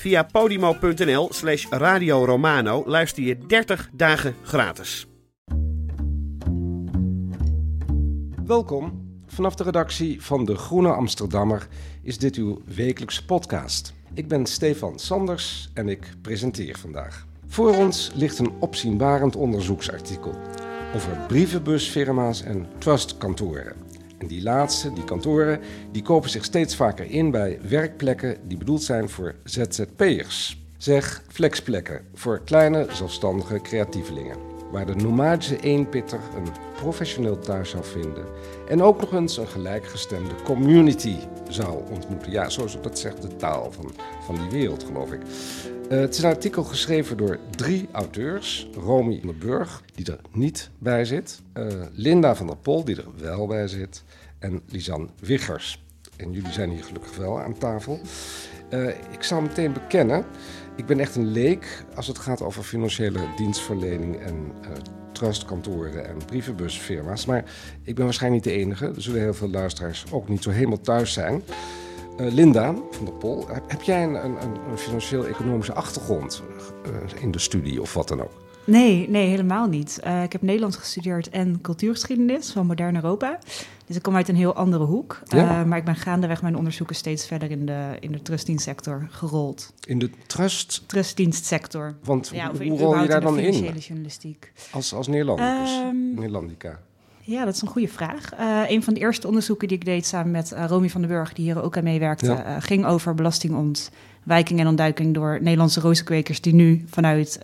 Via podimo.nl slash Radio Romano luister je 30 dagen gratis. Welkom. Vanaf de redactie van De Groene Amsterdammer is dit uw wekelijkse podcast. Ik ben Stefan Sanders en ik presenteer vandaag. Voor ons ligt een opzienbarend onderzoeksartikel over brievenbusfirma's en trustkantoren. Die laatste, die kantoren, die kopen zich steeds vaker in bij werkplekken die bedoeld zijn voor ZZP'ers. Zeg flexplekken voor kleine zelfstandige creatievelingen waar de nomadische eenpitter een professioneel thuis zou vinden. En ook nog eens een gelijkgestemde community zou ontmoeten. Ja, zoals dat zegt de taal van, van die wereld, geloof ik. Eh, het is een artikel geschreven door drie auteurs. Romy van den Burg, die er niet bij zit. eh, Linda van der Pol, die er wel bij zit. En Lisanne Wiggers. En jullie zijn hier gelukkig wel aan tafel. Eh, ik zal meteen bekennen, ik ben echt een leek als het gaat over financiële dienstverlening en trustkantoren en brievenbusfirma's. Maar ik ben waarschijnlijk niet de enige. Er zullen heel veel luisteraars ook niet zo helemaal thuis zijn. Eh, Linda van der Pol, heb, heb jij een, een, een- financieel-economische achtergrond eh, in de studie of wat dan ook? Nee, nee, helemaal niet. Eh, ik heb Nederlands gestudeerd en cultuurgeschiedenis van modern Europa. Dus ik kom uit een heel andere hoek. Ja. Maar ik ben gaandeweg mijn onderzoeken steeds verder in de, in de trustdienstsector gerold. In de trust, Trustdienstsector. want Ja, hoe rol je daar in dan de in journalistiek. als, als Neerlandicus? Ehm, Neerlandica. Ja, dat is een goede vraag. Eh, een van de eerste onderzoeken die ik deed samen met eh, Romy van den Burg, die hier ook aan meewerkte, Ja. eh, ging over belastingontwijking en ontduiking door Nederlandse rozenkwekers die nu vanuit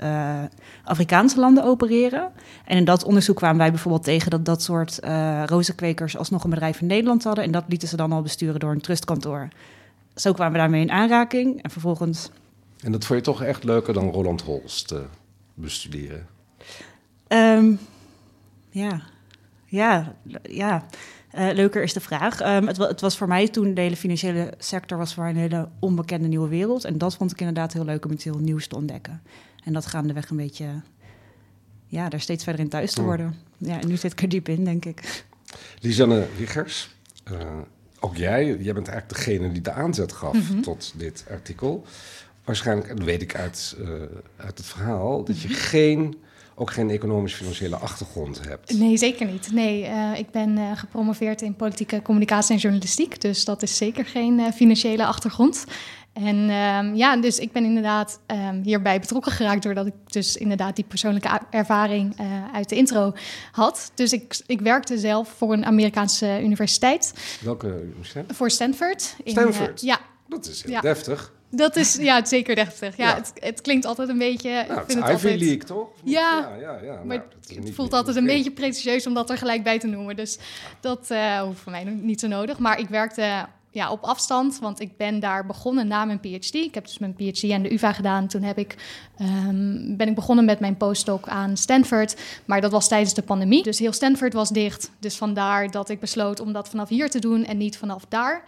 Afrikaanse landen opereren. En in dat onderzoek kwamen wij bijvoorbeeld tegen dat dat soort rozenkwekers alsnog een bedrijf in Nederland hadden. En dat lieten ze dan al besturen door een trustkantoor. Zo kwamen we daarmee in aanraking. En vervolgens En dat vond je toch echt leuker dan Roland Holst te bestuderen? Ehm, ja, ja, ja. Eh, leuker is de vraag. Ehm, het, het was voor mij toen de hele financiële sector was voor een hele onbekende nieuwe wereld. En dat vond ik inderdaad heel leuk om iets heel nieuws te ontdekken. En dat gaandeweg een beetje, ja, daar steeds verder in thuis te worden. Ja, en nu zit ik er diep in, denk ik. Lisanne Wiggers, eh, ook jij, jij bent eigenlijk degene die de aanzet gaf Mhm. tot dit artikel. Waarschijnlijk, dat weet ik uit, eh, uit het verhaal, dat Mhm. je geen, ook geen economisch-financiële achtergrond hebt. Nee, zeker niet. Nee, eh, ik ben eh, gepromoveerd in politieke communicatie en journalistiek. Dus dat is zeker geen eh, financiële achtergrond. En ehm, ja, dus ik ben inderdaad ehm, hierbij betrokken geraakt... doordat ik dus inderdaad die persoonlijke ervaring uit de intro had. Dus ik, ik werkte zelf voor een Amerikaanse universiteit, Welke universiteit? voor Stanford. in, Stanford? ja, Dat is heel Ja. deftig. dat is ja, zeker deftig. Ja, Ja. Het, het klinkt altijd een beetje... Nou, ik het vind Ivy het altijd, League, toch? Ja, ja, ja, ja. Maar Nou, dat is het niet- voelt niet altijd een beetje pretentieus om dat er gelijk bij te noemen. Dus dat eh, hoeft voor mij niet zo nodig. Maar ik werkte ja, op afstand, want ik ben daar begonnen na mijn PhD. Ik heb dus mijn PhD aan de UvA gedaan. Toen heb ik, ehm, ben ik begonnen met mijn postdoc aan Stanford. Maar dat was tijdens de pandemie. Dus heel Stanford was dicht. Dus vandaar dat ik besloot om dat vanaf hier te doen en niet vanaf daar.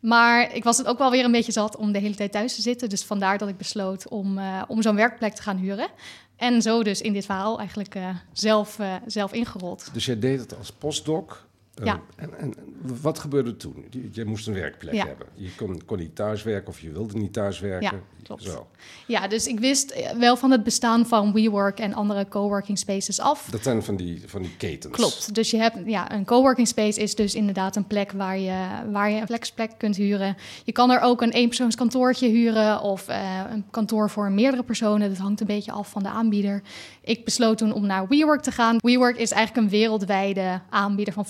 Maar ik was het ook wel weer een beetje zat om de hele tijd thuis te zitten. Dus vandaar dat ik besloot om, eh, om zo'n werkplek te gaan huren. En zo dus in dit verhaal eigenlijk eh, zelf, eh, zelf ingerold. Dus jij deed het als postdoc. Ja. En, en wat gebeurde toen? Je, je moest een werkplek Ja. hebben. Je kon, kon niet thuiswerken of je wilde niet thuiswerken. Ja, klopt. Zo. Ja, dus ik wist eh, wel van het bestaan van WeWork en andere coworking spaces af. Dat zijn van die, van die ketens. Klopt. Dus je hebt ja, een coworking space is dus inderdaad een plek waar je, waar je een flexplek kunt huren. Je kan er ook een eenpersoonskantoortje huren of eh, een kantoor voor meerdere personen. Dat hangt een beetje af van de aanbieder. Ik besloot toen om naar WeWork te gaan. WeWork is eigenlijk een wereldwijde aanbieder van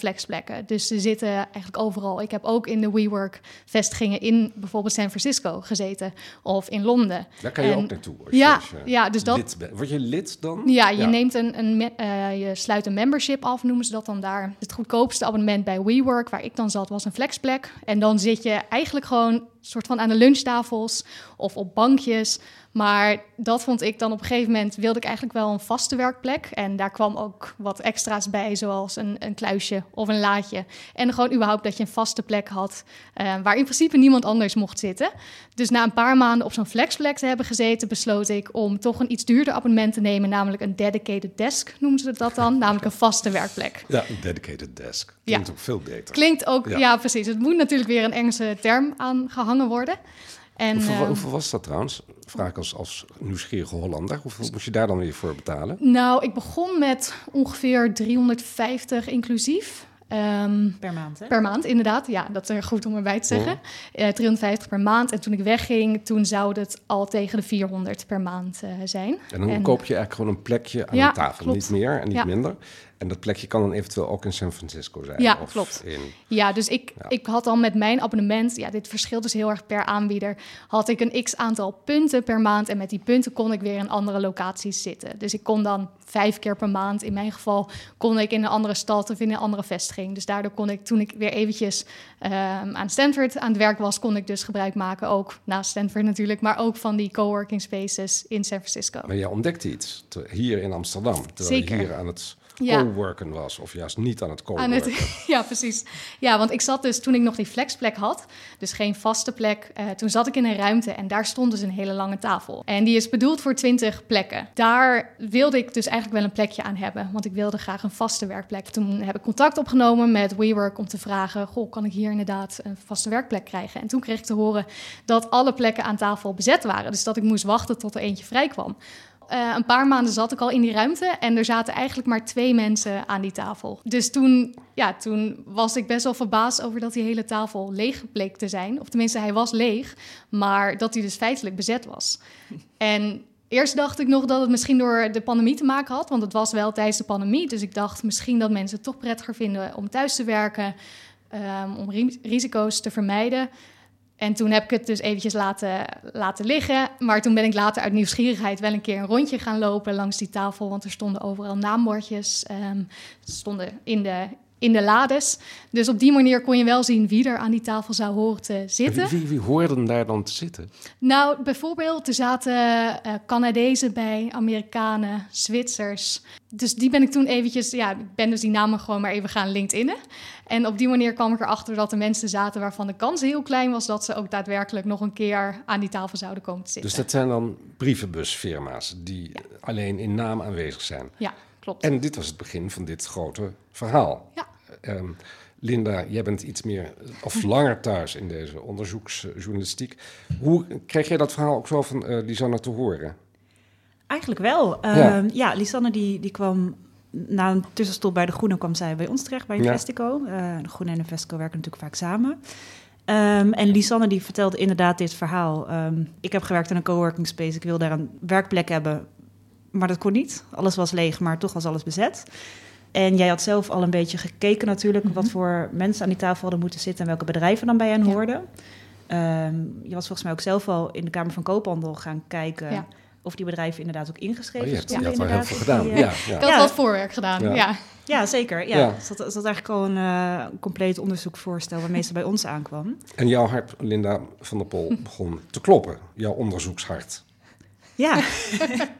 Dus ze zitten eigenlijk overal. Ik heb ook in de WeWork vestigingen in bijvoorbeeld San Francisco gezeten of in Londen. Daar kan je En- ook naartoe. Als je, Ja, als je ja, dus dat. Word je lid dan? ja, je, Neemt een, een, eh, je sluit een membership af, noemen ze dat dan daar. Het goedkoopste abonnement bij WeWork, waar ik dan zat, was een flexplek. En dan zit je eigenlijk gewoon soort van aan de lunchtafels of op bankjes. Maar dat vond ik dan op een gegeven moment, wilde ik eigenlijk wel een vaste werkplek. En daar kwam ook wat extra's bij, zoals een, een kluisje of een laadje. En gewoon überhaupt dat je een vaste plek had, eh, waar in principe niemand anders mocht zitten. Dus na een paar maanden op zo'n flexplek te hebben gezeten, besloot ik om toch een iets duurder abonnement te nemen, namelijk een dedicated desk noemen ze dat dan, namelijk een vaste werkplek. Ja, een dedicated desk. Ja. Klinkt ook veel beter. Klinkt ook, Ja. ja. precies. Het moet natuurlijk weer een Engelse term aan gehangen worden. En, hoeveel, ehm, hoeveel was dat trouwens? Vraag ik als, als nieuwsgierige Hollander. Hoeveel moest je daar dan weer voor betalen? nou, ik begon met ongeveer 350 inclusief. Ehm, Per maand, hè? Per maand, inderdaad. Ja, dat is goed om erbij te zeggen. Oh. Eh 350 per maand. En toen ik wegging, toen zou het al tegen de 400 per maand eh, zijn. En dan koop je eigenlijk gewoon een plekje aan Ja, de tafel. klopt. Niet meer en niet Ja. minder. En dat plekje kan dan eventueel ook in San Francisco zijn. Ja, of klopt. In, Ja, dus ik, Ja. ik had dan met mijn abonnement, ja, dit verschilt dus heel erg per aanbieder, had ik een x aantal punten per maand. En met die punten kon ik weer in andere locaties zitten. Dus ik kon dan vijf keer per maand, in mijn geval, kon ik in een andere stad of in een andere vestiging. Dus daardoor kon ik, toen ik weer eventjes ehm, aan Stanford aan het werk was, kon ik dus gebruik maken, ook naast Stanford natuurlijk, maar ook van die coworking spaces in San Francisco. maar jij ontdekte iets te- hier in Amsterdam. Terwijl Zeker. hier aan het Ja. co-worken was. Of juist niet aan het Aan co-worken. het, ja, precies. Ja, want ik zat dus toen ik nog die flexplek had, dus geen vaste plek, eh, toen zat ik in een ruimte en daar stond dus een hele lange tafel. En die is bedoeld voor 20 plekken. Daar wilde ik dus eigenlijk wel een plekje aan hebben, want ik wilde graag een vaste werkplek. Toen heb ik contact opgenomen met WeWork om te vragen, goh, kan ik hier inderdaad een vaste werkplek krijgen? En toen kreeg ik te horen dat alle plekken aan tafel bezet waren, dus dat ik moest wachten tot er eentje vrij kwam. Eh, een paar maanden zat ik al in die ruimte en er zaten eigenlijk maar twee mensen aan die tafel. Dus toen, ja, toen was ik best wel verbaasd over dat die hele tafel leeg bleek te zijn. Of tenminste, hij was leeg, maar dat hij dus feitelijk bezet was. En eerst dacht ik nog dat het misschien door de pandemie te maken had, want het was wel tijdens de pandemie. Dus ik dacht misschien dat mensen het toch prettiger vinden om thuis te werken, ehm, om ri- risico's te vermijden. En toen heb ik het dus eventjes laten, laten liggen. Maar toen ben ik later uit nieuwsgierigheid wel een keer een rondje gaan lopen langs die tafel. Want er stonden overal naambordjes. ehm, stonden in de, in de lades. Dus op die manier kon je wel zien wie er aan die tafel zou horen te En zitten. Wie, wie, wie hoorden daar dan te zitten? Nou, bijvoorbeeld, er zaten eh Canadezen bij, Amerikanen, Zwitsers. Dus die ben ik toen eventjes, ja, ik ben dus die namen gewoon maar even gaan LinkedInen. En op die manier kwam ik erachter dat er mensen zaten waarvan de kans heel klein was dat ze ook daadwerkelijk nog een keer aan die tafel zouden komen te zitten. Dus dat zijn dan brievenbusfirma's die alleen in naam aanwezig zijn. Ja, klopt. En dit was het begin van dit grote verhaal. Ja. Ehm, Linda, jij bent iets meer of langer thuis in deze onderzoeksjournalistiek. Hoe kreeg jij dat verhaal ook zo van eh Lisanne te horen? Eigenlijk wel. Ja. Ehm, ja, Lisanne die, die kwam na een tussenstop bij De Groene kwam zij bij ons terecht, bij Ja. Investico. Eh, de Groene en Investico werken natuurlijk vaak samen. Ehm, en Lisanne die vertelde inderdaad dit verhaal. Ehm, ik heb gewerkt in een coworking space. Ik wil daar een werkplek hebben, maar dat kon niet. Alles was leeg, maar toch was alles bezet. En jij had zelf al een beetje gekeken natuurlijk... wat voor mensen aan die tafel hadden moeten zitten... en welke bedrijven dan bij hen Ja. hoorden. Ehm, je was volgens mij ook zelf al in de Kamer van Koophandel gaan kijken... Ja. of die bedrijven inderdaad ook ingeschreven Oh, je hebt, je had heel veel gedaan. Ja, ja. Ik had Ja. wat voorwerk gedaan, Ja. ja. ja, zeker. Ja. Ja. Zat, er zat eigenlijk al een eh, compleet onderzoekvoorstel... waarmee ze bij ons aankwam. En jouw hart, Linda van der Pol, begon te kloppen. Jouw onderzoekshart. Ja.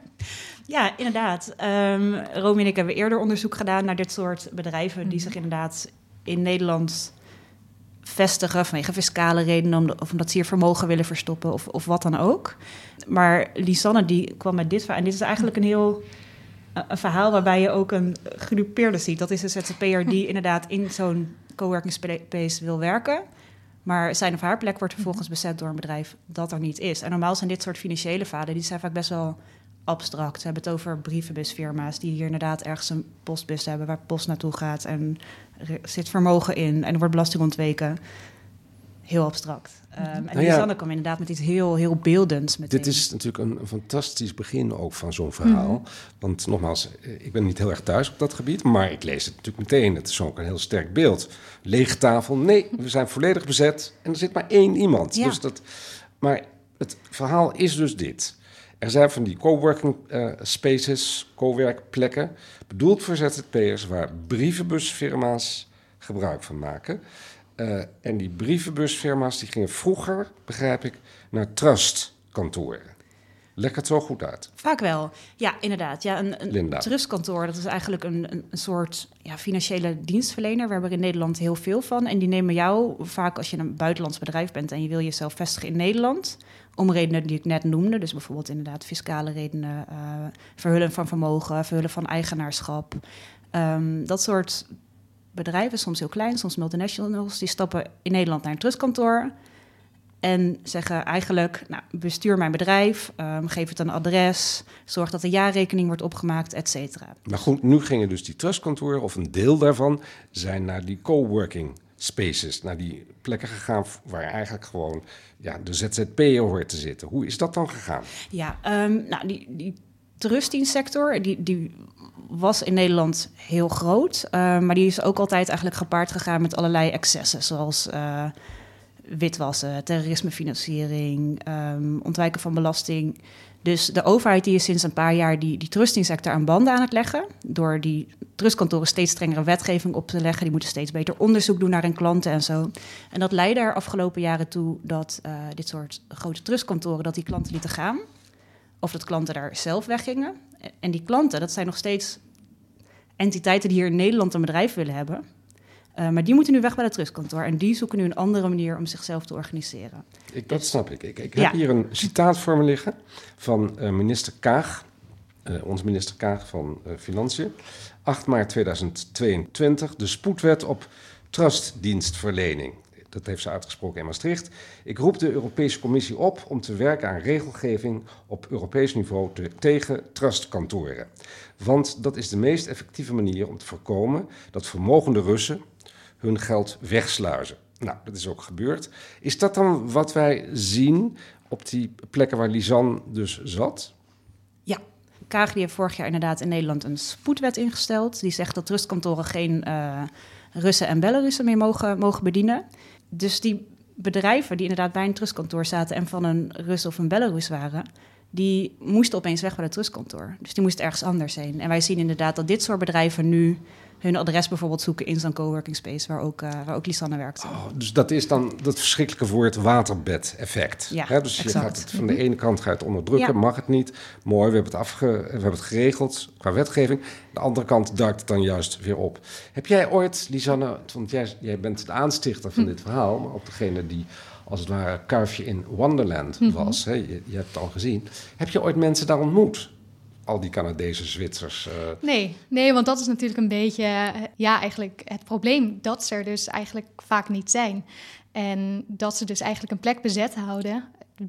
ja, inderdaad. Romy en ik hebben eerder onderzoek gedaan naar dit soort bedrijven die zich inderdaad in Nederland vestigen vanwege fiscale redenen of omdat ze hier vermogen willen verstoppen of, of wat dan ook. Maar Lisanne die kwam met dit verhaal en dit is eigenlijk een heel een verhaal waarbij je ook een gedupeerde ziet. Dat is een ZZP'er die inderdaad in zo'n coworking space wil werken. Maar zijn of haar plek wordt vervolgens bezet door een bedrijf dat er niet is. En normaal zijn dit soort financiële vaden, die zijn vaak best wel abstract. We hebben het over brievenbusfirma's die hier inderdaad ergens een postbus hebben waar post naartoe gaat en er zit vermogen in en er wordt belasting ontweken. Heel abstract. Um, en nou ja, Lisanne kwam inderdaad met iets heel, heel beeldends. Meteen. Dit is natuurlijk een, een fantastisch begin ook van zo'n verhaal. Mhm. Want nogmaals, ik ben niet heel erg thuis op dat gebied, maar ik lees het natuurlijk meteen. Het is ook een heel sterk beeld. Lege tafel, nee, we zijn volledig bezet en er zit maar één iemand. Ja. Dus dat, maar het verhaal is dus dit. Er zijn van die coworking uh, spaces, coworkplekken, bedoeld voor ZZP'ers waar brievenbusfirma's gebruik van maken. Uh, en die brievenbusfirma's die gingen vroeger, begrijp ik, naar trustkantoren. Lek het zo goed uit? Vaak wel. Ja, inderdaad. Ja, een, een trustkantoor, dat is eigenlijk een, een, een, soort ja, financiële dienstverlener. We hebben er in Nederland heel veel van. En die nemen jou vaak als je een buitenlands bedrijf bent en je wil jezelf vestigen in Nederland. Om redenen die ik net noemde. Dus bijvoorbeeld inderdaad fiscale redenen, uh, verhullen van vermogen, verhullen van eigenaarschap. Um, dat soort bedrijven, soms heel klein, soms multinationals, die stappen in Nederland naar een trustkantoor. En zeggen eigenlijk, nou, bestuur mijn bedrijf, um, geef het een adres, zorg dat de jaarrekening wordt opgemaakt, et cetera. Maar goed, nu gingen dus die trustkantoren, of een deel daarvan, zijn naar die coworking spaces, naar die plekken gegaan waar eigenlijk gewoon ja, de ZZP'er hoort te zitten. Hoe is dat dan gegaan? Ja, um, nou, die, die trustdienstsector, die, die was in Nederland heel groot. Uh, maar die is ook altijd eigenlijk gepaard gegaan met allerlei excessen, zoals uh, witwassen, terrorismefinanciering, um, ontwijken van belasting. Dus de overheid die is sinds een paar jaar die, die trustdienstsector aan banden aan het leggen. Door die trustkantoren steeds strengere wetgeving op te leggen. Die moeten steeds beter onderzoek doen naar hun klanten en zo. En dat leidde er afgelopen jaren toe dat uh, dit soort grote trustkantoren... dat die klanten lieten gaan. Of dat klanten daar zelf weggingen. En die klanten, dat zijn nog steeds entiteiten die hier in Nederland een bedrijf willen hebben. Uh, maar die moeten nu weg bij het trustkantoor. En die zoeken nu een andere manier om zichzelf te organiseren. Ik, dat snap ik. Ik, ik heb hier een citaat voor me liggen van uh, minister Kaag. Uh, onze minister Kaag van Financiën. 8 maart 2022. De spoedwet op trustdienstverlening dat heeft ze uitgesproken in Maastricht. Ik roep de Europese Commissie op om te werken aan regelgeving op Europees niveau te, tegen trustkantoren. Want dat is de meest effectieve manier om te voorkomen dat vermogende Russen hun geld wegsluizen. Nou, dat is ook gebeurd. Is dat dan wat wij zien op die plekken waar Lisanne dus zat? Ja, Kaag heeft vorig jaar inderdaad in Nederland een spoedwet ingesteld. Die zegt dat trustkantoren geen uh, Russen en Belarussen meer mogen, mogen bedienen dus die bedrijven die inderdaad bij een trustkantoor zaten en van een Rus of een Belarus waren, die moesten opeens weg bij het trustkantoor. Dus die moesten ergens anders heen. En wij zien inderdaad dat dit soort bedrijven nu hun adres bijvoorbeeld zoeken in zo'n coworking space waar ook, uh, waar ook Lisanne werkt. Oh, dus dat is dan dat verschrikkelijke woord waterbed-effect. Ja, dus je gaat het van de ene kant gaat onderdrukken, mag het niet. Mooi, we hebben het, afge, we hebben het geregeld qua wetgeving. De andere kant duikt het dan juist weer op. Heb jij ooit, Lisanne, want jij, jij bent de aanstichter van hm. dit verhaal, maar ook degene die als het ware kuifje in Wonderland mhm. was. hè? Je, je, hebt het al gezien. Heb je ooit mensen daar ontmoet? Al die Canadese Zwitsers. Uh... Nee, nee, want dat is natuurlijk een beetje, ja, eigenlijk het probleem dat ze er dus eigenlijk vaak niet zijn. En dat ze dus eigenlijk een plek bezet houden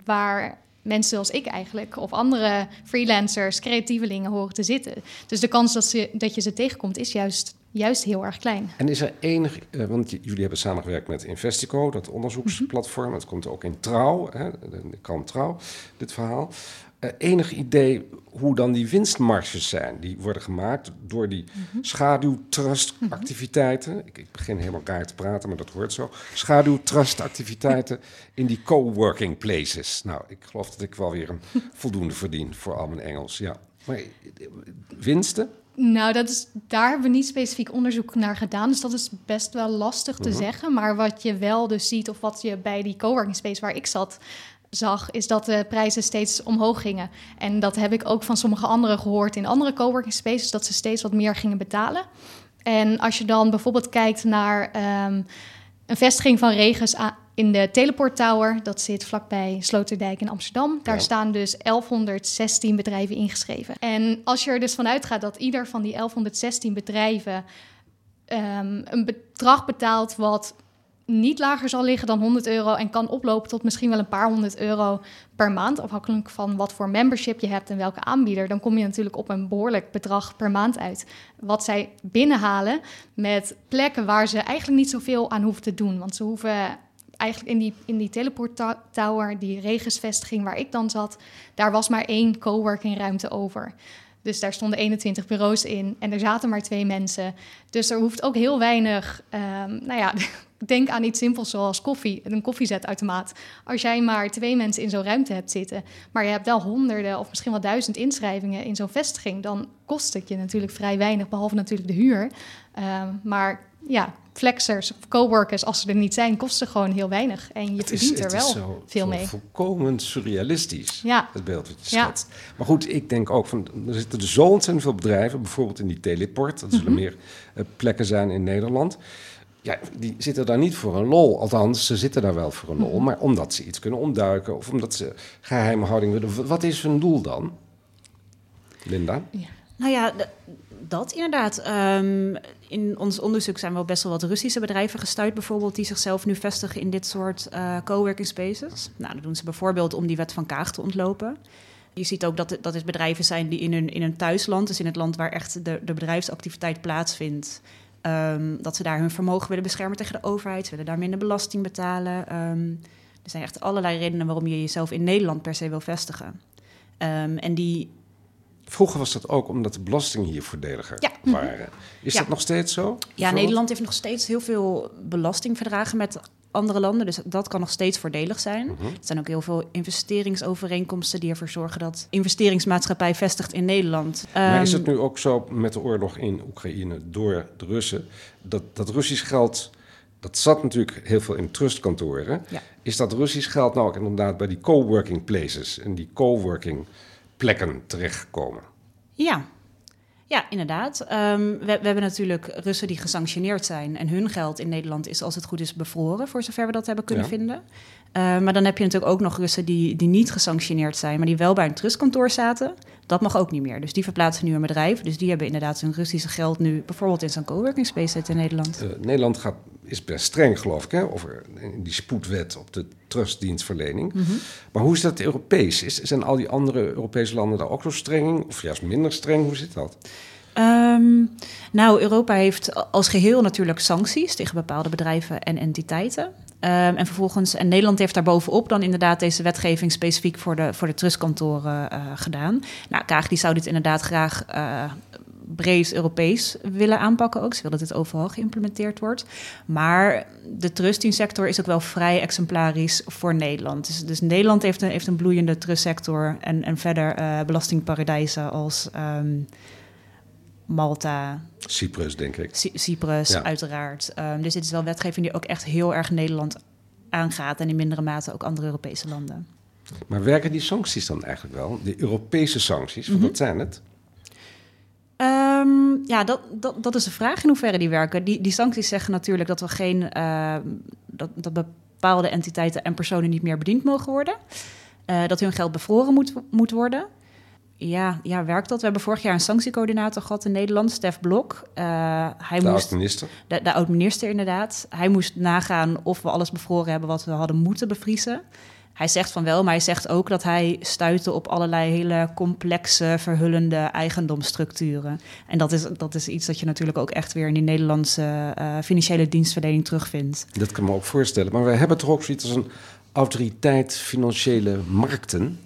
waar mensen zoals ik eigenlijk of andere freelancers, creatievelingen horen te zitten. Dus de kans dat, ze, dat je ze tegenkomt is juist, juist heel erg klein. En is er enig, uh, want jullie hebben samengewerkt met Investico, dat onderzoeksplatform. Het komt ook in Trouw, hè, de krant Trouw, dit verhaal. Uh, enig idee hoe dan die winstmarges zijn? Die worden gemaakt door die mm schaduwtrustactiviteiten. Ik, ik, begin helemaal raar te praten, maar dat hoort zo. Schaduwtrustactiviteiten in die coworking places. Nou, ik geloof dat ik wel weer een voldoende verdien voor al mijn Engels. Ja. Maar winsten? Nou, dat is, daar hebben we niet specifiek onderzoek naar gedaan. Dus dat is best wel lastig te mhm. zeggen. Maar wat je wel dus ziet, of wat je bij die coworking space waar ik zat, zag, is dat de prijzen steeds omhoog gingen. En dat heb ik ook van sommige anderen gehoord in andere coworking spaces, dat ze steeds wat meer gingen betalen. En als je dan bijvoorbeeld kijkt naar um, een vestiging van Regens in de Teleport Tower, dat zit vlakbij Sloterdijk in Amsterdam. Daar staan dus 1116 bedrijven ingeschreven. En als je er dus vanuit gaat dat ieder van die 1116 bedrijven ehm, een bedrag betaalt wat niet lager zal liggen dan 100 euro en kan oplopen tot misschien wel een paar honderd euro per maand, afhankelijk van wat voor membership je hebt en welke aanbieder, dan kom je natuurlijk op een behoorlijk bedrag per maand uit. Wat zij binnenhalen met plekken waar ze eigenlijk niet zoveel aan hoeven te doen, want ze hoeven eigenlijk in die, in die teleport tower, die regensvestiging waar ik dan zat, daar was maar één coworking ruimte over. Dus daar stonden 21 bureaus in en er zaten maar twee mensen. Dus er hoeft ook heel weinig, um, nou ja, denk aan iets simpels zoals koffie, een koffiezetautomaat. Als jij maar twee mensen in zo'n ruimte hebt zitten, maar je hebt wel honderden of misschien wel duizend inschrijvingen in zo'n vestiging, dan kost het je natuurlijk vrij weinig, behalve natuurlijk de huur. Um, maar ja, flexers of coworkers, als ze er niet zijn, kosten gewoon heel weinig. En je verdient er wel zo, veel zo mee. volkomen surrealistisch, ja. het beeld wat je schetst. Maar goed, ik denk ook van, er zitten er zo ontzettend veel bedrijven, bijvoorbeeld in die teleport, dat zullen mhm. meer uh, plekken zijn in Nederland. Ja, die zitten daar niet voor een lol. Althans, ze zitten daar wel voor een lol, mhm. maar omdat ze iets kunnen ontduiken of omdat ze geheimhouding willen. Wat is hun doel dan? Linda? Ja. Nou ja, dat inderdaad. Um, in ons onderzoek zijn wel best wel wat Russische bedrijven gestuurd, bijvoorbeeld, die zichzelf nu vestigen in dit soort uh, coworking spaces. Nou, dat doen ze bijvoorbeeld om die wet van Kaag te ontlopen. Je ziet ook dat, dat het bedrijven zijn die in hun, in hun thuisland, dus in het land waar echt de, de bedrijfsactiviteit plaatsvindt, um, dat ze daar hun vermogen willen beschermen tegen de overheid. Ze willen daar minder belasting betalen. Um, er zijn echt allerlei redenen waarom je jezelf in Nederland per se wil vestigen. en die Vroeger was dat ook omdat de belastingen hier voordeliger ja. waren. Is dat nog steeds zo? Ja, Nederland heeft nog steeds heel veel belastingverdragen met andere landen. Dus dat kan nog steeds voordelig zijn. Mhm. Er zijn ook heel veel investeringsovereenkomsten die ervoor zorgen dat investeringsmaatschappij vestigt in Nederland. Maar is het ehm, nu ook zo met de oorlog in Oekraïne door de Russen dat, dat Russisch geld. Dat zat natuurlijk heel veel in trustkantoren. Is dat Russisch geld nou ook inderdaad bij die coworking places en die coworking plekken terechtkomen. Ja, ja, inderdaad. Ehm, we, we, hebben natuurlijk Russen die gesanctioneerd zijn. En hun geld in Nederland is, als het goed is, bevroren, voor zover we dat hebben kunnen vinden. Uh, maar dan heb je natuurlijk ook nog Russen die, die niet gesanctioneerd zijn, maar die wel bij een trustkantoor zaten. Dat mag ook niet meer. Dus die verplaatsen nu een bedrijf. Dus die hebben inderdaad hun Russische geld nu bijvoorbeeld in zo'n coworking space in Nederland. Uh, Nederland gaat, is best streng, geloof ik, hè, over die spoedwet op de trustdienstverlening. Mhm. Maar hoe is dat Europees? Is, zijn al die andere Europese landen daar ook zo streng Of juist minder streng? Hoe zit dat? Um, nou, Europa heeft als geheel natuurlijk sancties tegen bepaalde bedrijven en entiteiten. Um, en vervolgens, en Nederland heeft daar bovenop dan inderdaad deze wetgeving specifiek voor de, voor de trustkantoren uh, gedaan. Nou, Kaag die zou dit inderdaad graag uh, breed Europees willen aanpakken ook. Ze willen dat dit overal geïmplementeerd wordt. Maar de trustdienstsector is ook wel vrij exemplarisch voor Nederland. Dus, dus Nederland heeft een, heeft een bloeiende trustsector en, en verder uh, belastingparadijzen als... Um, Malta. Cyprus, denk ik. Cyprus, uiteraard. Um, dus dit is wel wetgeving die ook echt heel erg Nederland aangaat en in mindere mate ook andere Europese landen. Maar werken die sancties dan eigenlijk wel? De Europese sancties, mm wat zijn het? Um, ja, dat, dat, dat is de vraag in hoeverre die werken. Die, die sancties zeggen natuurlijk dat we geen uh, dat, dat bepaalde entiteiten en personen niet meer bediend mogen worden. Uh, dat hun geld bevroren moet, moet worden ja, ja, werkt dat? We hebben vorig jaar een sanctiecoördinator gehad in Nederland, Stef Blok. Uh, hij de oud-minister? De, de oud-minister, inderdaad. Hij moest nagaan of we alles bevroren hebben wat we hadden moeten bevriezen. Hij zegt van wel, maar hij zegt ook dat hij stuitte op allerlei hele complexe, verhullende eigendomsstructuren. En dat is, dat is iets dat je natuurlijk ook echt weer in die Nederlandse uh, financiële dienstverlening terugvindt. Dat kan me ook voorstellen. Maar we hebben toch ook zoiets als een autoriteit financiële markten.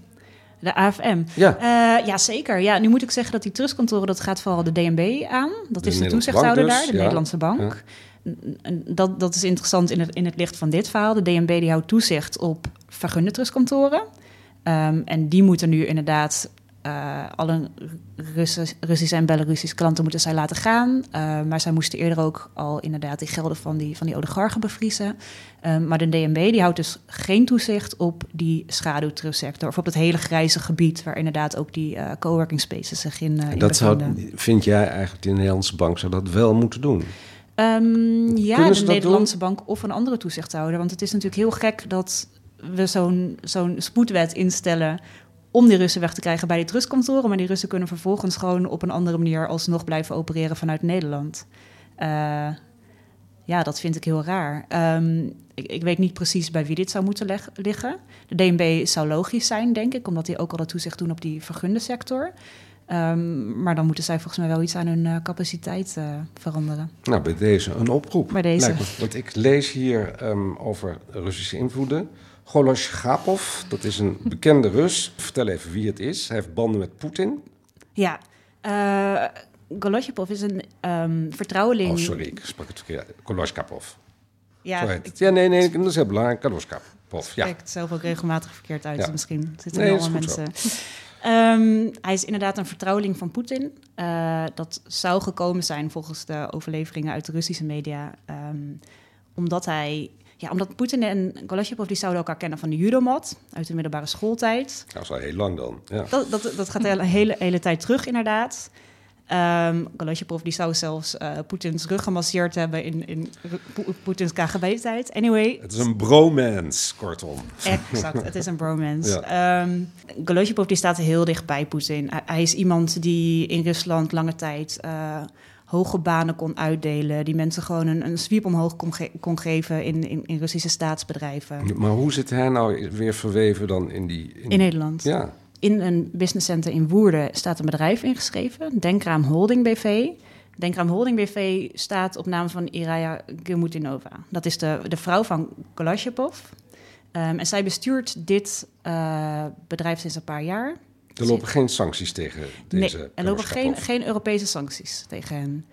De AFM. Ja. Uh, ja, zeker. Ja, nu moet ik zeggen dat die trustkantoren, dat gaat vooral de DNB aan. Dat is de toezichthouder dus, daar, de Nederlandse bank. Dat, dat is interessant in het, in het licht van dit verhaal. De DNB die houdt toezicht op vergunde trustkantoren. Um, en die moeten nu inderdaad uh, alle Russische en Belarussische klanten moeten zij laten gaan. Uh, maar zij moesten eerder ook al inderdaad die gelden van die, van die oligarchen bevriezen. Um, maar de DNB die houdt dus geen toezicht op die schaduwtrustsector... of op het hele grijze gebied waar inderdaad ook die coworking spaces zich in, uh, Dat zou, vind jij eigenlijk, de Nederlandse bank zou dat wel moeten doen? Um, ja, de Nederlandse bank of een andere toezichthouder. Want het is natuurlijk heel gek dat we zo'n zo'n spoedwet instellen om die Russen weg te krijgen bij die trustkantoren. Maar die Russen kunnen vervolgens gewoon op een andere manier alsnog blijven opereren vanuit Nederland. Uh, ja, dat vind ik heel raar. Um, ik, ik, weet niet precies bij wie dit zou moeten liggen. De DNB zou logisch zijn, denk ik, omdat die ook al dat toezicht doen op die vergunde sector. Um, maar dan moeten zij volgens mij wel iets aan hun uh, capaciteit uh, veranderen. Nou, bij deze een oproep. Bij deze. want ik lees hier um, over Russische invloeden. Goloshgapov, dat is een bekende Rus. Vertel even wie het is. Hij heeft banden met Poetin. Ja, uh, is een um, vertrouweling... Oh, sorry, ik sprak het verkeerd. Goloshgapov. Ja, ik... ja, nee, nee, dat is heel belangrijk. Goloshgapov, ja. Ik het zelf ook regelmatig verkeerd uit, ja. misschien. Zitten nee, allemaal mensen... Um, hij is inderdaad een vertrouweling van Poetin. Uh, dat zou gekomen zijn volgens de overleveringen uit de Russische media. Um, omdat hij. Ja, omdat Poetin en Golashapov die zouden elkaar kennen van de judomat uit de middelbare schooltijd. Dat is al heel lang dan. Ja. Dat, dat, dat gaat een hele, hele tijd terug, inderdaad. Um, die zou zelfs uh, Poetins rug gemasseerd hebben in, in Poetins KGB-tijd. Anyway. Het is een bromance, kortom. Exact, het is een bromance. Ja. Um, die staat heel dicht bij Poetin. Hij, is iemand die in Rusland lange tijd uh, hoge banen kon uitdelen. Die mensen gewoon een, een sweep omhoog kon, ge kon geven in, in, in, Russische staatsbedrijven. Maar hoe zit hij nou weer verweven dan in die... In, in Nederland? Ja in een businesscenter in Woerden staat een bedrijf ingeschreven, Denkraam Holding BV. Denkraam Holding BV staat op naam van Iraya Gemutinova. Dat is de, de vrouw van Kolashepov. Um, en zij bestuurt dit uh, bedrijf sinds een paar jaar. Er lopen geen sancties tegen deze Nee, er lopen geen, geen Europese sancties tegen hen.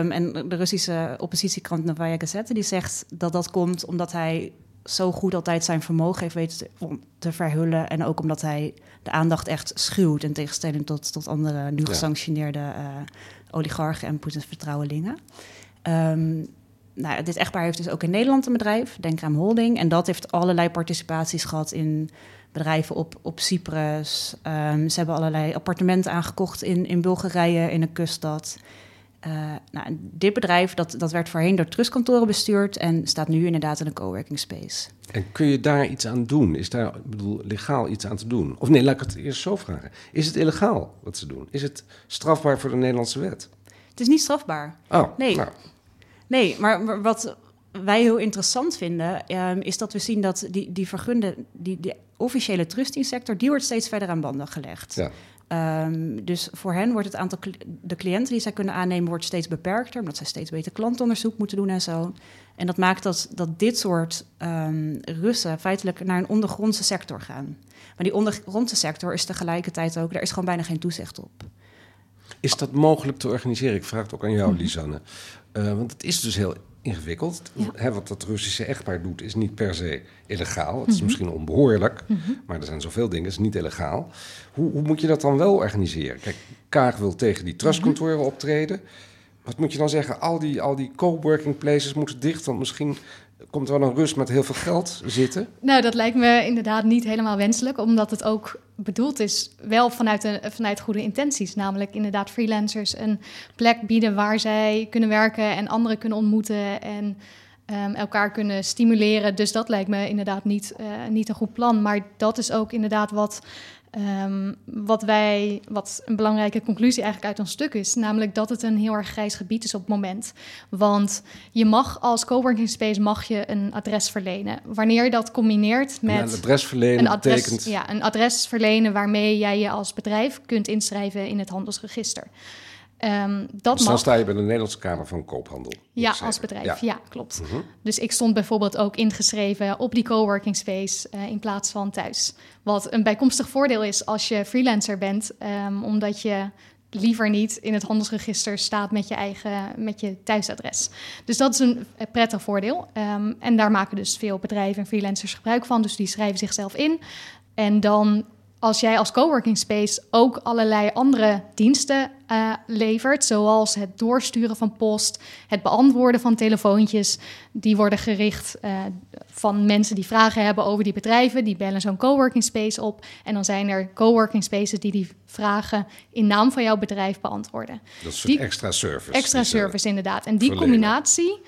Um, en de Russische oppositiekrant Novaya Gazette die zegt dat dat komt omdat hij zo goed altijd zijn vermogen heeft weten te, te verhullen. En ook omdat hij de aandacht echt schuwt. In tegenstelling tot, tot andere nu gesanctioneerde uh, oligarchen en Poetins vertrouwelingen. Um, nou, dit echtpaar heeft dus ook in Nederland een bedrijf, Denkraam Holding. En dat heeft allerlei participaties gehad in bedrijven op, op Cyprus. Um, ze hebben allerlei appartementen aangekocht in, in Bulgarije, in een kuststad. Uh, nou, dit bedrijf dat, dat werd voorheen door trustkantoren bestuurd en staat nu inderdaad in een coworking space. En kun je daar iets aan doen? Is daar bedoel, legaal iets aan te doen? Of nee, laat ik het eerst zo vragen. Is het illegaal wat ze doen? Is het strafbaar voor de Nederlandse wet? Het is niet strafbaar. Oh, nee. Nou. Nee, maar, wat wij heel interessant vinden, um, is dat we zien dat die, die vergunde, die, die officiële trustingsector, die wordt steeds verder aan banden gelegd. Ja. Um, dus voor hen wordt het aantal de cliënten die zij kunnen aannemen wordt steeds beperkter, omdat zij steeds beter klantonderzoek moeten doen en zo. En dat maakt dat, dat dit soort um, Russen feitelijk naar een ondergrondse sector gaan. Maar die ondergrondse sector is tegelijkertijd ook, daar is gewoon bijna geen toezicht op. Is dat mogelijk te organiseren? Ik vraag het ook aan jou, mhm. Lisanne. Uh, want het is dus heel ingewikkeld. Ja. wat dat Russische echtpaar doet is niet per se illegaal. Het is mhm. misschien onbehoorlijk, mm maar er zijn zoveel dingen, het is niet illegaal. Hoe, hoe, moet je dat dan wel organiseren? Kijk, Kaag wil tegen die trustkantoren mhm. optreden. Wat moet je dan zeggen? Al die, al die coworking places moeten dicht, want misschien komt er wel een rust met heel veel geld zitten? Nou, dat lijkt me inderdaad niet helemaal wenselijk, omdat het ook bedoeld is wel vanuit, een, vanuit goede intenties. Namelijk inderdaad freelancers een plek bieden waar zij kunnen werken en anderen kunnen ontmoeten en um, elkaar kunnen stimuleren. Dus dat lijkt me inderdaad niet, uh, niet een goed plan. Maar dat is ook inderdaad wat Um, wat, wij, wat een belangrijke conclusie eigenlijk uit ons stuk is, namelijk dat het een heel erg grijs gebied is op het moment. Want je mag als coworking space mag je een adres verlenen. Wanneer je dat combineert met een adres verlenen een adres, betekent... ja, een adres verlenen waarmee jij je als bedrijf kunt inschrijven in het handelsregister. Um, dat dus dan sta je bij de Nederlandse Kamer van Koophandel. Ja, als bedrijf. Ja, klopt. Mhm. Dus ik stond bijvoorbeeld ook ingeschreven op die coworking space uh, in plaats van thuis. Wat een bijkomstig voordeel is als je freelancer bent, um, omdat je liever niet in het handelsregister staat met je eigen met je thuisadres. Dus dat is een prettig voordeel. Um, en daar maken dus veel bedrijven en freelancers gebruik van. Dus die schrijven zichzelf in. En dan als jij als coworking space ook allerlei andere diensten uh, levert, zoals het doorsturen van post, het beantwoorden van telefoontjes, die worden gericht uh, van mensen die vragen hebben over die bedrijven, die bellen zo'n coworking space op en dan zijn er coworking spaces die die vragen in naam van jouw bedrijf beantwoorden. Dat is die, extra service. Extra service inderdaad. En die combinatie,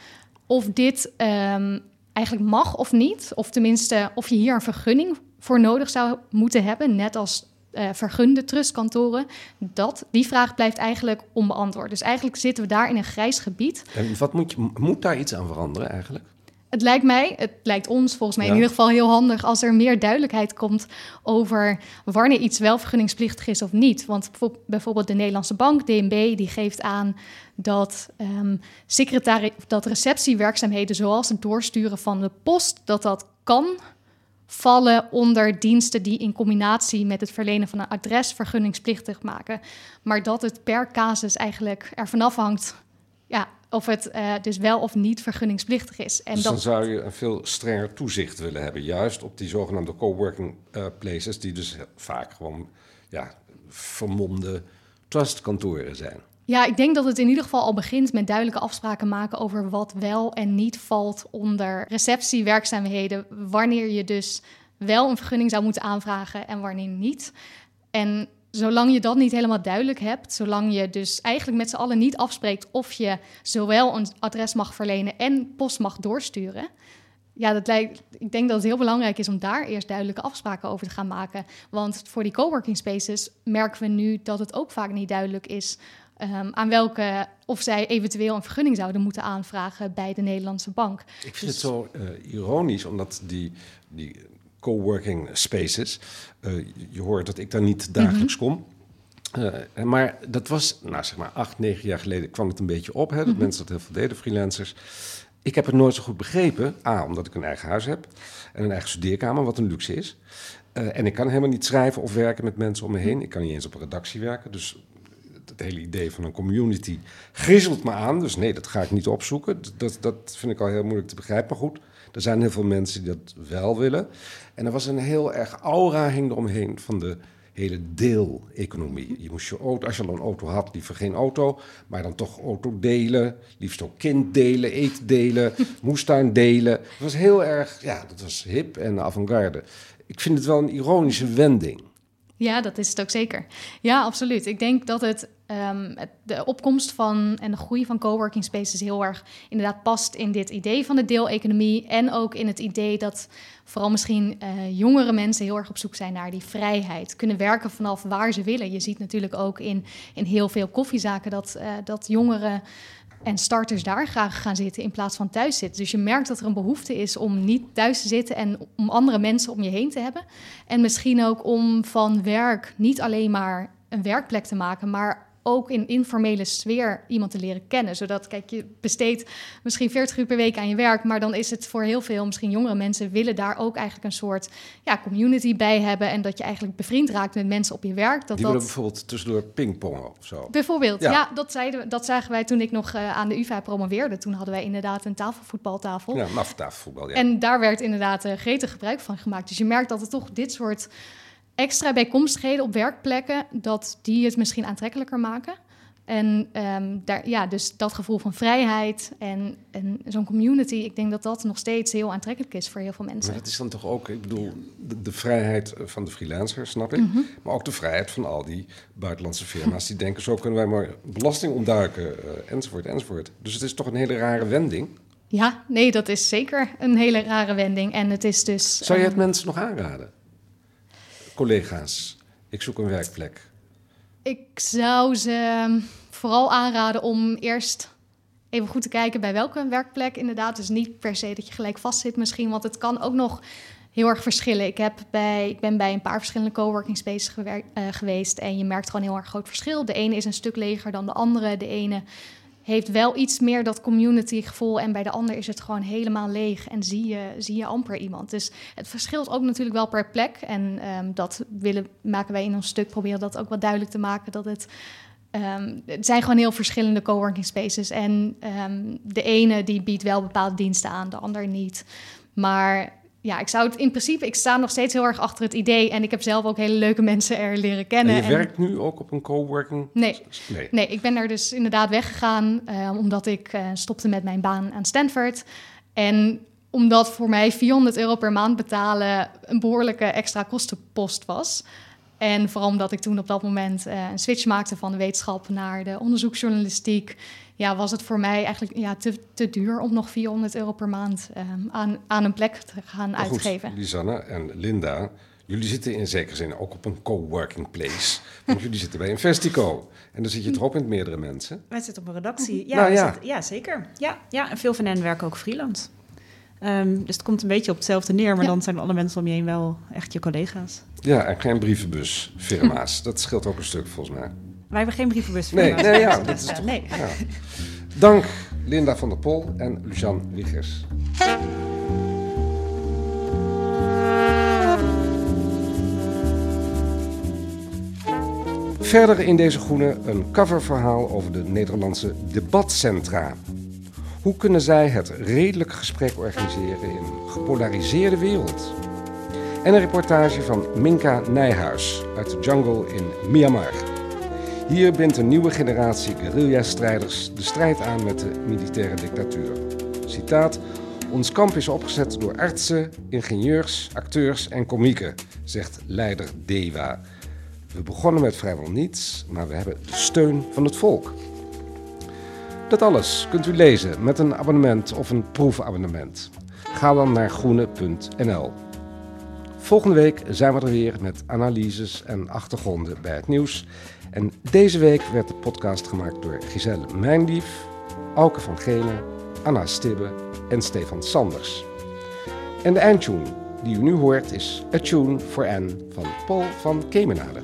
of dit um, eigenlijk mag of niet, of tenminste of je hier een vergunning voor nodig zou moeten hebben, net als uh, vergunde trustkantoren, dat, die vraag blijft eigenlijk onbeantwoord. Dus eigenlijk zitten we daar in een grijs gebied. En wat moet, je, moet daar iets aan veranderen eigenlijk? Het lijkt mij, het lijkt ons volgens mij in ieder geval heel handig als er meer duidelijkheid komt over wanneer iets wel vergunningsplichtig is of niet. Want bijvoorbeeld de Nederlandse bank, DNB, die geeft aan dat, um, dat receptiewerkzaamheden zoals het doorsturen van de post, dat dat kan vallen onder diensten die in combinatie met het verlenen van een adres vergunningsplichtig maken. Maar dat het per casus eigenlijk ervan afhangt ja, of het uh, dus wel of niet vergunningsplichtig is. En dus dan zou je een veel strenger toezicht willen hebben, juist op die zogenaamde coworking uh, places, die dus vaak gewoon ja, vermomde trustkantoren zijn. Ja, ik denk dat het in ieder geval al begint met duidelijke afspraken maken over wat wel en niet valt onder receptiewerkzaamheden. Wanneer je dus wel een vergunning zou moeten aanvragen en wanneer niet. En zolang je dat niet helemaal duidelijk hebt, zolang je dus eigenlijk met z'n allen niet afspreekt of je zowel een adres mag verlenen en post mag doorsturen. Ja, dat lijkt, ik denk dat het heel belangrijk is om daar eerst duidelijke afspraken over te gaan maken. Want voor die coworking spaces merken we nu dat het ook vaak niet duidelijk is um, aan welke, of zij eventueel een vergunning zouden moeten aanvragen bij de Nederlandse bank. Ik vind het dus zo uh, ironisch, omdat die, die coworking spaces, uh, je hoort dat ik daar niet dagelijks mm kom. Uh, maar dat was, nou zeg maar, acht, negen jaar geleden kwam het een beetje op. Hè, dat mm -hmm. mensen dat heel veel deden, freelancers. Ik heb het nooit zo goed begrepen. A, omdat ik een eigen huis heb en een eigen studeerkamer, wat een luxe is. Uh, en ik kan helemaal niet schrijven of werken met mensen om me heen. Ik kan niet eens op een redactie werken. Dus het hele idee van een community griezelt me aan. Dus nee, dat ga ik niet opzoeken. Dat, dat vind ik al heel moeilijk te begrijpen. Maar goed, er zijn heel veel mensen die dat wel willen. En er was een heel erg aura hing eromheen van de hele deeleconomie. Je moest je auto, als je al een auto had, liever geen auto, maar dan toch auto delen, liefst ook kind delen, eten delen, moestuin delen. Het was heel erg, ja, dat was hip en avant-garde. Ik vind het wel een ironische wending. Ja, dat is het ook zeker. Ja, absoluut. Ik denk dat het, um, de opkomst van en de groei van coworking spaces heel erg inderdaad past in dit idee van de deeleconomie. En ook in het idee dat vooral misschien uh, jongere mensen heel erg op zoek zijn naar die vrijheid. Kunnen werken vanaf waar ze willen. Je ziet natuurlijk ook in, in heel veel koffiezaken dat, uh, dat jongeren en starters daar graag gaan zitten in plaats van thuis zitten. Dus je merkt dat er een behoefte is om niet thuis te zitten en om andere mensen om je heen te hebben. En misschien ook om van werk niet alleen maar een werkplek te maken, maar ook in informele sfeer iemand te leren kennen. Zodat, kijk, je besteedt misschien 40 uur per week aan je werk, maar dan is het voor heel veel, misschien jongere mensen, willen daar ook eigenlijk een soort ja, community bij hebben. En dat je eigenlijk bevriend raakt met mensen op je werk. Dat Die willen bijvoorbeeld tussendoor pingpongen of zo. Bijvoorbeeld, ja, dat, zeiden, dat zagen wij toen ik nog uh, aan de UvA promoveerde. Toen hadden wij inderdaad een tafelvoetbaltafel. Ja, een tafelvoetbal, ja. En daar werd inderdaad uh, gretig gebruik van gemaakt. Dus je merkt dat het toch dit soort extra bijkomstigheden op werkplekken, dat die het misschien aantrekkelijker maken. En um, daar, ja, dus dat gevoel van vrijheid en, en zo'n community, ik denk dat dat nog steeds heel aantrekkelijk is voor heel veel mensen. Maar dat is dan toch ook, ik bedoel, de, de vrijheid van de freelancer, snap ik. Mm -hmm. Maar ook de vrijheid van al die buitenlandse firma's die denken, zo kunnen wij maar belasting ontduiken, uh, enzovoort, enzovoort. Dus het is toch een hele rare wending. Ja, nee, dat is zeker een hele rare wending. En het is dus. Zou je het um, mensen nog aanraden? Collega's, ik zoek een werkplek? Ik zou ze vooral aanraden om eerst even goed te kijken bij welke werkplek inderdaad. Dus niet per se dat je gelijk vastzit misschien, want het kan ook nog heel erg verschillen. Ik, heb bij, ik ben bij een paar verschillende coworking spaces uh, geweest en je merkt gewoon heel erg groot verschil. De ene is een stuk leger dan de andere. De ene heeft wel iets meer dat community gevoel. En bij de ander is het gewoon helemaal leeg en zie je, zie je amper iemand. Dus het verschilt ook natuurlijk wel per plek. En um, dat willen, maken wij in ons stuk, proberen dat ook wat duidelijk te maken. Dat het, um, het zijn gewoon heel verschillende coworking spaces. En um, de ene die biedt wel bepaalde diensten aan, de ander niet. Maar ja, ik zou het in principe, ik sta nog steeds heel erg achter het idee. En ik heb zelf ook hele leuke mensen er leren kennen. En je werkt nu ook op een coworking? Nee, nee. nee ik ben er dus inderdaad weggegaan uh, omdat ik uh, stopte met mijn baan aan Stanford. En omdat voor mij 400 euro per maand betalen een behoorlijke extra kostenpost was. En vooral omdat ik toen op dat moment uh, een switch maakte van de wetenschap naar de onderzoeksjournalistiek ja, was het voor mij eigenlijk ja, te, te duur om nog 400 euro per maand um, aan, aan een plek te gaan maar uitgeven. Goed, Lisanne en Linda, Jullie zitten in zekere zin ook op een coworking place. Want jullie zitten bij Investico. En dan zit je toch ook met meerdere mensen? Wij zitten op een redactie. Ja, Nou, ja. zitten- ja zeker. Ja, ja, en veel van hen werken ook freelance. Ehm, dus het komt een beetje op hetzelfde neer, maar Ja. dan zijn alle mensen om je heen wel echt je collega's. Ja, en geen brievenbusfirma's. Dat scheelt ook een stuk volgens mij. Wij hebben geen brievenbus. Nee, nee, ja, dat is toch- nee. Ja. Dank Linda van der Pol en Lucian Wiggers. Verder in deze groene een coververhaal over de Nederlandse debatcentra. Hoe kunnen zij het redelijk gesprek organiseren in een gepolariseerde wereld? En een reportage van Minka Nijhuis uit de jungle in Myanmar. Hier bindt een nieuwe generatie guerrilla-strijders de strijd aan met de militaire dictatuur. Citaat: Ons kamp is opgezet door artsen, ingenieurs, acteurs en komieken, zegt leider Dewa. We begonnen met vrijwel niets, maar we hebben de steun van het volk. Dat alles kunt u lezen met een abonnement of een proefabonnement. Ga dan naar groene.nl. Volgende week zijn we er weer met analyses en achtergronden bij het nieuws. En deze week werd de podcast gemaakt door Giselle Mijnlief, Auke van Genen, Anna Stibbe en Stefan Sanders. En de eindtune die u nu hoort is A Tune for Anne van Paul van Kemenade.